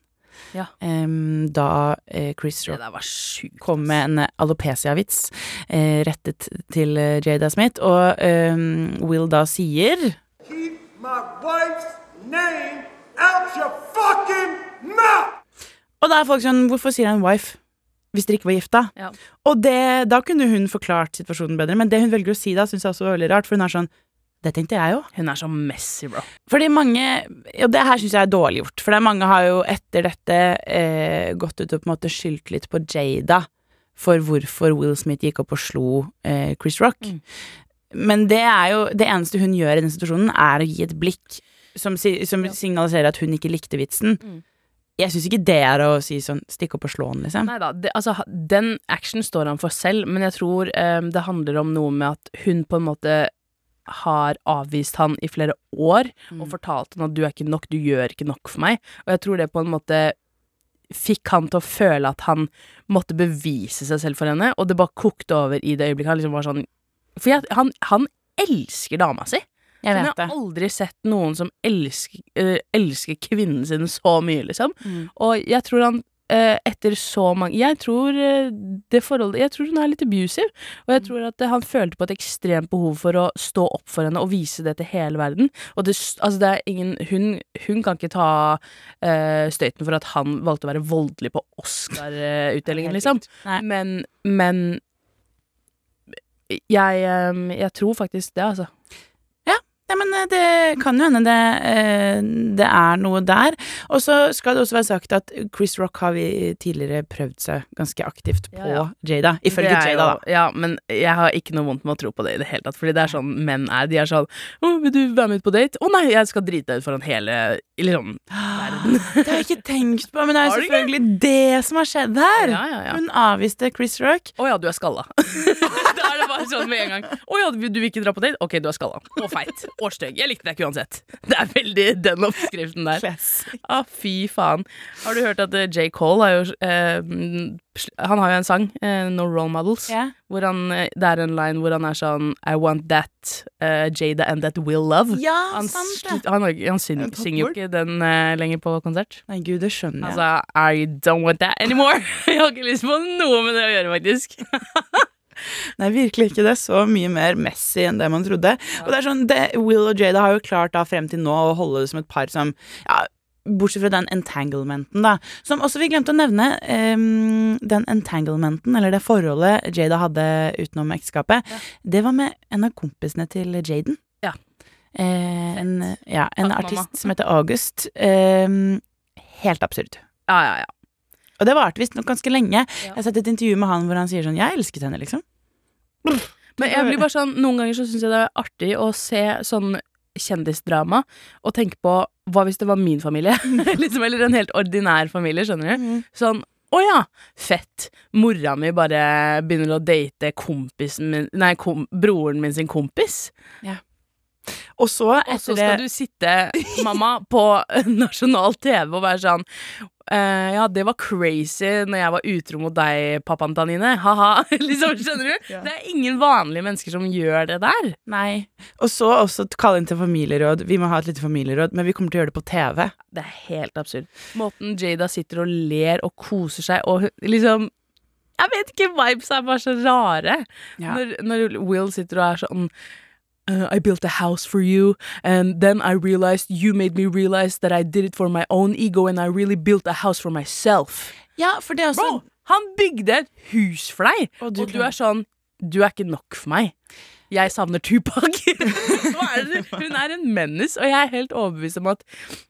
Ja. Um, da eh, Chris Det Rock kom med en alopecia-vits uh, rettet til eh, Jada Smith, og um, Will da sier Keep my wife's name out your fucking mouth! Og da er folk sånn Hvorfor sier han wife? Hvis dere ikke var gifta. Ja. Og det, da kunne hun forklart situasjonen bedre, men det hun velger å si da, syns jeg også var veldig rart, for hun er sånn Det tenkte jeg jo. Hun er så messy, bro. Fordi mange Og det her syns jeg er dårlig gjort. For mange har jo etter dette eh, gått ut og på en måte skyldt litt på Jada for hvorfor Will Smith gikk opp og slo eh, Chris Rock. Mm. Men det er jo Det eneste hun gjør i den situasjonen, er å gi et blikk som, som ja. signaliserer at hun ikke likte vitsen. Mm. Jeg syns ikke det er å si sånn stikk opp og slå han, liksom. Neida, det, altså, den action står han for selv, men jeg tror eh, det handler om noe med at hun på en måte har avvist han i flere år og fortalt han at du er ikke nok, du gjør ikke nok for meg. Og jeg tror det på en måte fikk han til å føle at han måtte bevise seg selv for henne, og det bare kokte over i det øyeblikket han liksom var sånn For jeg, han, han elsker dama si. Jeg vet jeg har aldri sett noen som elsker, øh, elsker kvinnen sin så mye, liksom. Mm. Og jeg tror han etter så mange Jeg tror eh, det forholdet Jeg tror hun er litt abusive. Og jeg tror at eh, han følte på et ekstremt behov for å stå opp for henne og vise det til hele verden. Og det, altså det er ingen Hun, hun kan ikke ta uh, støyten for at han valgte å være voldelig på Oscar-utdelingen, liksom. Men, men jeg, eh, jeg tror faktisk det, altså. Nei, men eh, det kan jo hende det, eh, det er noe der. Og så skal det også være sagt at Chris Rock har vi tidligere prøvd seg ganske aktivt på Ja, ja. Jada. Ifølge Jada, da. Ja, men jeg har ikke noe vondt med å tro på det i det hele tatt. Fordi det er sånn menn er. De er sånn 'Å, vil du være med ut på date?' 'Å nei, jeg skal drite deg ut foran hele liksom verden'. Det har jeg ikke tenkt på, men det er jo selvfølgelig det som har skjedd her. Ja, ja, ja. Hun avviste Chris Rock. 'Å ja, du er skalla'. da er det bare sånn med en gang. 'Å ja, du vil ikke dra på date?' 'Ok, du er skalla'. Og feit. Og. Jeg likte deg ikke uansett. Det er veldig den oppskriften der. Å, fy faen. Har du hørt at eh, J. Cole har jo eh, Han har jo en sang, eh, 'No Role Models'. yeah. Hvor han, eh, det er en line hvor han er sånn I want that uh, Jada and that will love. Ja, Han, sant det. han, han syng, Er synger jo ikke den eh, lenger på konsert. Nei, gud, det skjønner jeg. Altså, I don't want that anymore. jeg har ikke lyst på noe med det å gjøre, faktisk. Nei, virkelig ikke. Det er så mye mer messy enn det man trodde. Og det er sånn, det, Will og Jada har jo klart da frem til nå å holde det som et par som ja, Bortsett fra den entanglementen, da. Som også vi glemte å nevne. Um, den entanglementen, eller det forholdet Jada hadde utenom ekteskapet, det var med en av kompisene til Jaden. Ja. Eh, en ja, en Takk, mamma. artist som heter August. Um, helt absurd. Ja, ja, ja. Og det varte visstnok ganske lenge. Ja. Jeg har sett et intervju med han hvor han sier sånn 'Jeg elsket henne', liksom. Men jeg blir bare sånn, noen ganger så syns jeg det er artig å se sånn kjendisdrama og tenke på hva hvis det var min familie? liksom, eller en helt ordinær familie, skjønner du? Sånn å ja, fett. Mora mi bare begynner å date kompisen min Nei, kom, broren min sin kompis. Og så, Og etter så det skal du sitte, mamma, på nasjonal TV og være sånn Uh, Ja, det var crazy når jeg var utro mot deg, pappaen til Anine. Ha-ha. liksom, skjønner du? Det er ingen vanlige mennesker som gjør det der. Nei. Og så også kalle inn til familieråd. Vi må ha et lite familieråd, men vi kommer til å gjøre det på TV. Det er helt absurd. Måten Jada sitter og ler og koser seg og liksom Jeg vet ikke, vibes er bare så rare. Ja. Når, når Will sitter og er sånn uh, I built a house for you, and then I realized you made me realize that I did it for my own ego, and I really built a house for myself. Ja, for det er også Bro, han bygde et hus for deg, Og og du du, er sånn Du er ikke nok for meg. Jeg savner Tupac. Er? Hun er en menace, og jeg er helt overbevist om at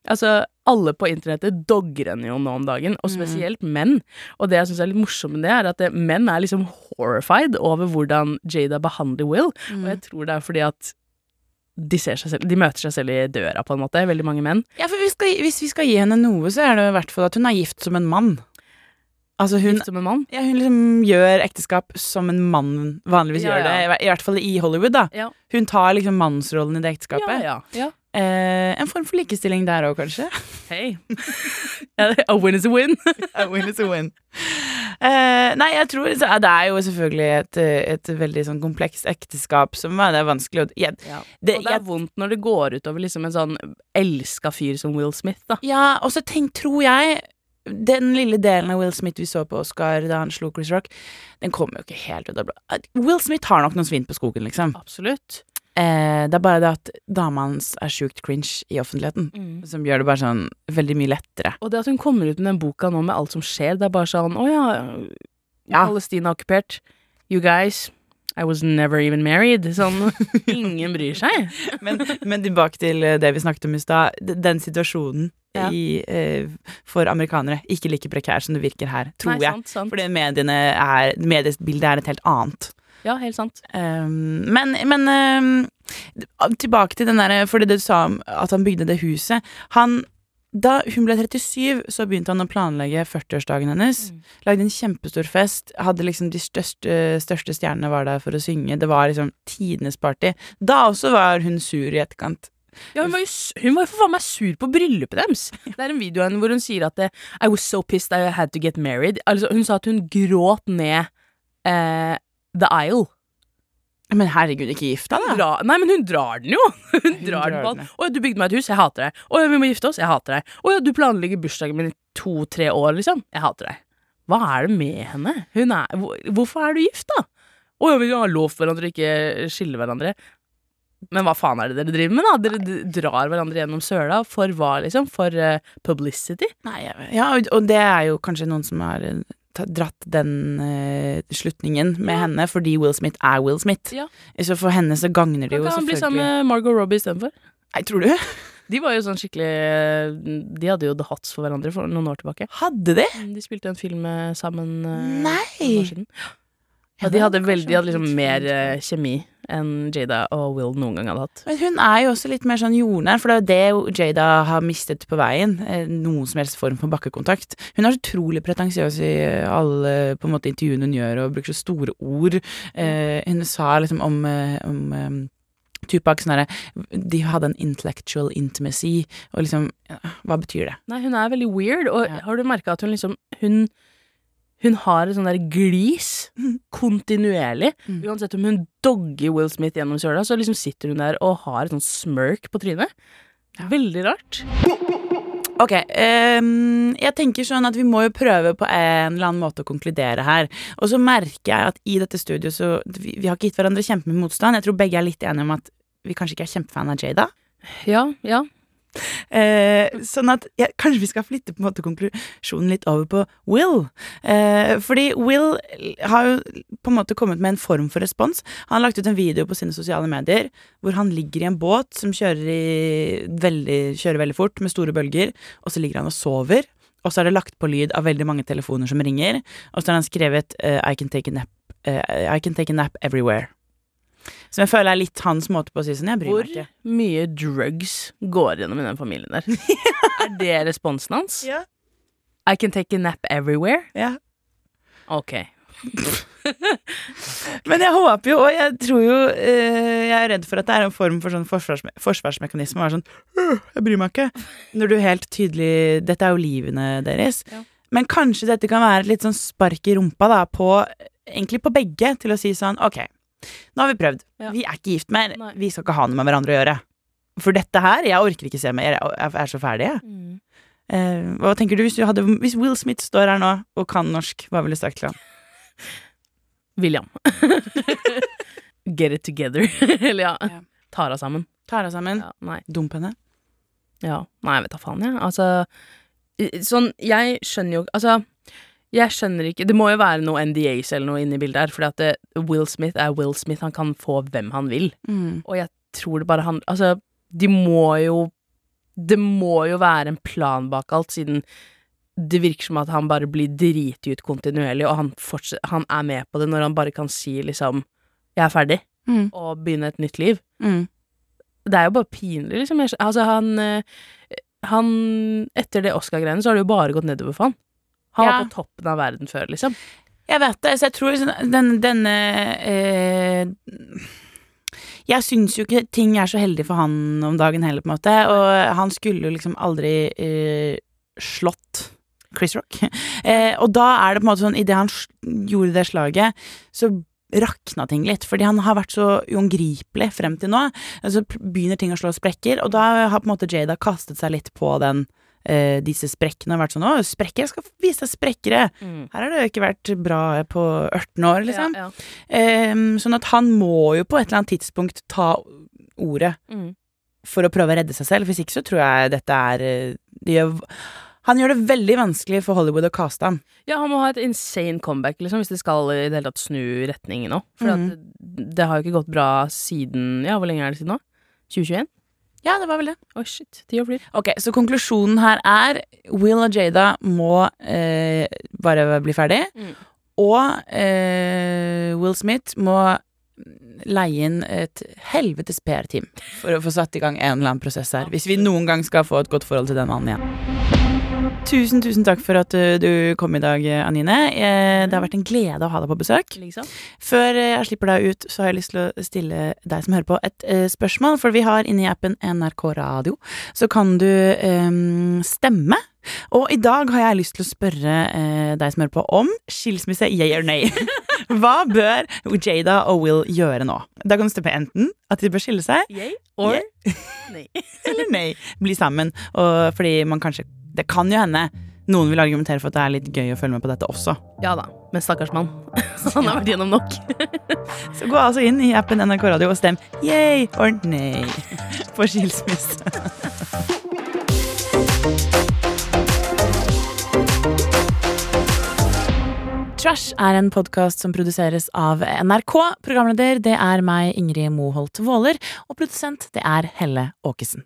altså, alle på internettet dogger henne jo nå om dagen, og spesielt menn. Og det jeg syns er litt morsomt med det, er at menn er liksom horrified over hvordan Jada behandler Will, og jeg tror det er fordi at de, selv, de møter seg selv i døra, på en måte, veldig mange menn. Ja, for vi skal, hvis vi skal gi henne noe, så er det i hvert fall at hun er gift som en mann. Altså hun, Gift som en mann. ja, hun liksom gjør ekteskap som en mann vanligvis Ja, gjør det. I, hvert fall i Hollywood, da. Hun tar liksom mannsrollen i det ekteskapet. Ja, ja, ja. Eh, en form for likestilling der òg, kanskje. Hei. a win is a win. A win is a win. Eh, nei, jeg tror så, Det er jo selvfølgelig et, et veldig sånn komplekst ekteskap som det er vanskelig å jeg, Ja. det, og det er jeg, vondt når det går utover liksom en sånn elska fyr som Will Smith, da. Ja, og så tenk, tror jeg Den lille delen av Will Smith vi så på Oscar da han slo Chris Rock, den kommer jo ikke helt ut av blå. Will Smith har nok noen svin på skogen, liksom. Absolutt. Eh, det er bare det at dama hans er sjukt cringe i offentligheten, som gjør det bare sånn veldig mye lettere. Og det at hun kommer ut med den boka nå med alt som skjer, det er bare sånn Å ja, Ja. Palestina er okkupert. You guys, I was never even married. Sånn, ingen bryr seg. Men, men tilbake til det vi snakket om i stad. Den situasjonen Ja. i, uh, for amerikanere ikke like prekær som det virker her, tror Nei, jeg. sant, sant. Fordi mediene er, mediebildet er et helt annet. Ja, helt sant. Um, men men um, tilbake til den derre Fordi du sa om at han bygde det huset. Han da hun ble 37, så begynte han å planlegge 40-årsdagen hennes. Lagde en kjempestor fest. Hadde liksom De største, største stjernene var der for å synge. Det var liksom tidenes party. Da også var hun sur i etterkant. Ja, hun var jo hun var for faen meg sur på bryllupet deres. Det er en video hvor hun sier at I was so pissed I had to get married. Altså, hun sa at hun gråt ned eh, The Isle. Men herregud, ikke gift deg, da. Nei, men hun drar den jo! Hun, drar den på alt. Å du bygde meg et hus, jeg hater deg. Å vi må gifte oss, jeg hater deg. Å du planlegger bursdagen min i to-tre år, liksom. Jeg hater deg. Hva er det med henne? Hun er, hvor, hvorfor er du gift, da? Å ja, vi har lovt hverandre å ikke skille hverandre. Men hva faen er det dere driver med, da? Dere Nei. drar hverandre gjennom søla. For hva, liksom? For uh, publicity? Nei, jeg- ja, og- det er jo kanskje noen som har eh, dratt den uh, slutningen med Ja. henne, fordi Will Smith er Will Smith. Ja. Så for henne så gagner det jo selvfølgelig. kan han bli sammen med Margot Robbie istedenfor. Nei, tror du? De var jo sånn skikkelig De hadde jo the hots for hverandre for noen år tilbake. Hadde de? De spilte en film sammen uh, Nei. noen år siden. Ja, de hadde veldig, de hadde liksom mer eh, kjemi enn Jada og Will noen gang hadde hatt. Men hun er jo også litt mer sånn jordnær, for det er jo det Jada har mistet på veien. eh, Noen som helst form for bakkekontakt. Hun er så utrolig pretensiøs i alle på en måte intervjuene hun gjør, og bruker så store ord. Eh, hun sa liksom om, eh, om Tupac sånn De hadde en intellectual intimacy, og liksom Hva betyr det? Nei, hun er veldig weird, og Ja. har du merka at hun liksom Hun hun har et sånn der glis kontinuerlig. Mm. Uansett om hun dogger Will Smith gjennom søla, så liksom sitter hun der og har et sånn smirk på trynet. Veldig rart. Ok, um, jeg tenker sånn at vi må jo prøve på en eller annen måte å konkludere her. Og så merker jeg at i dette studioet så Vi, vi har ikke gitt hverandre kjempemye motstand. Jeg tror begge er litt enige om at vi kanskje ikke er kjempefan av Jada. Ja, ja. Eh, sånn at ja, kanskje vi skal flytte på en måte konklusjonen litt over på Will. Eh, fordi Will har jo på en måte kommet med en form for respons. Han har lagt ut en video på sine sosiale medier hvor han ligger i en båt som kjører, i veldig, kjører veldig fort med store bølger, og så ligger han og sover. Og så er det lagt på lyd av veldig mange telefoner som ringer, og så har han skrevet uh, I, can take a nap, uh, I can take a nap everywhere. Som jeg føler er litt hans måte på å si sånn, jeg bryr Hvor meg ikke. mye drugs går gjennom i den familien der? er det responsen hans? Ja. I can take a nap everywhere? Ja. Ok. Men jeg håper jo, og jeg tror jo eh, Jeg er redd for at det er en form for sånn forsvarsme forsvarsmekanisme. sånn «Øh, Jeg bryr meg ikke. Når du helt tydelig Dette er jo livene deres. Ja. Men kanskje dette kan være et litt sånn spark i rumpa da på Egentlig på begge, til å si sånn Ok, nå har vi prøvd. Ja. Vi er ikke gift mer. Nei. Vi skal ikke ha noe med hverandre å gjøre. For dette her Jeg orker ikke se mer. Jeg er så ferdig, jeg. Mm. Eh, hva tenker du hvis, du hadde, hvis Will Smith står her nå og kan norsk, hva ville du sagt til ham? William. Get it together. Eller ja, Ja. tar av sammen. Tara sammen. Ja, nei. Dump henne. Ja, nei, jeg vet da faen, jeg. Altså, sånn, jeg skjønner jo Altså, jeg skjønner ikke Det må jo være noe NDAs eller noe inni bildet her, fordi at det, Will Smith er Will Smith, han kan få hvem han vil. Mm. Og jeg tror det bare handler Altså, de må jo Det må jo være en plan bak alt, siden det virker som at han bare blir driti ut kontinuerlig, og han, han er med på det når han bare kan si liksom 'Jeg er ferdig', Mm. og begynne et nytt liv. Mm. Det er jo bare pinlig, liksom. Altså, han eh, Han Etter det Oscar-greiene så har det jo bare gått nedover for han. Han Ja. var på toppen av verden før, liksom. Jeg vet det, så jeg tror sånn- den, denne eh, Jeg syns jo ikke ting er så heldig for han om dagen heller, på en måte. Og han skulle jo liksom aldri eh, slått Chris Rock. Eh, og da er det på en måte sånn, idet han gjorde det slaget, så rakna ting litt. Fordi han har vært så uangripelig frem til nå. Så p- begynner ting å slå sprekker, og da har på en måte Jada kastet seg litt på den eh, disse sprekkene og vært sånn 'Å, sprekker, jeg skal vise deg sprekkere'. Her har det jo ikke vært bra på 18 år, liksom. Ja, ja. Eh, sånn at han må jo på et eller annet tidspunkt ta ordet Mm. for å prøve å redde seg selv. Hvis ikke så tror jeg dette er eh, det gjør, Han gjør det veldig vanskelig for Hollywood å kaste ham. Ja, han må ha et insane comeback, liksom, hvis det skal i det hele tatt snu retningen nå. For mm. det, det har jo ikke gått bra siden Ja, hvor lenge er det siden nå? 2021? Ja, det var vel det. Oi, shit. Tida flyr. Ok, Så konklusjonen her er Will og Jada må eh, bare bli ferdig. Mm. Og eh, Will Smith må leie inn et helvetes PR-team for å få satt i gang en eller annen prosess her. Hvis vi noen gang skal få et godt forhold til den mannen igjen. Tusen, tusen takk for at du, du kom i dag, Anine. Eh, Det har vært en glede å ha deg på besøk. Liksom. Før eh, jeg slipper deg ut, så har jeg lyst til å stille deg som hører på, et eh, spørsmål. For vi har inni appen NRK Radio, så kan du um, stemme. Og i dag har jeg lyst til å spørre eh, deg som hører på, om skilsmisse, yeah or nay. Hva bør Jada og Will gjøre nå? Da kan du stemme enten at de bør skille seg, yeah, or Yeah. nei. eller nei, bli sammen. Og fordi man kanskje Det kan jo hende noen vil argumentere for at det er litt gøy å følge med på dette også. Ja da. Men stakkars mann. Han har vært gjennom nok. Så gå altså inn i appen NRK Radio og stem yay or nei for skilsmisse. Trash er en podkast som produseres av NRK. Programleder det er meg, Ingrid Moholt Våler. Og produsent det er Helle Åkesen.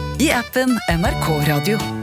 i appen NRK Radio.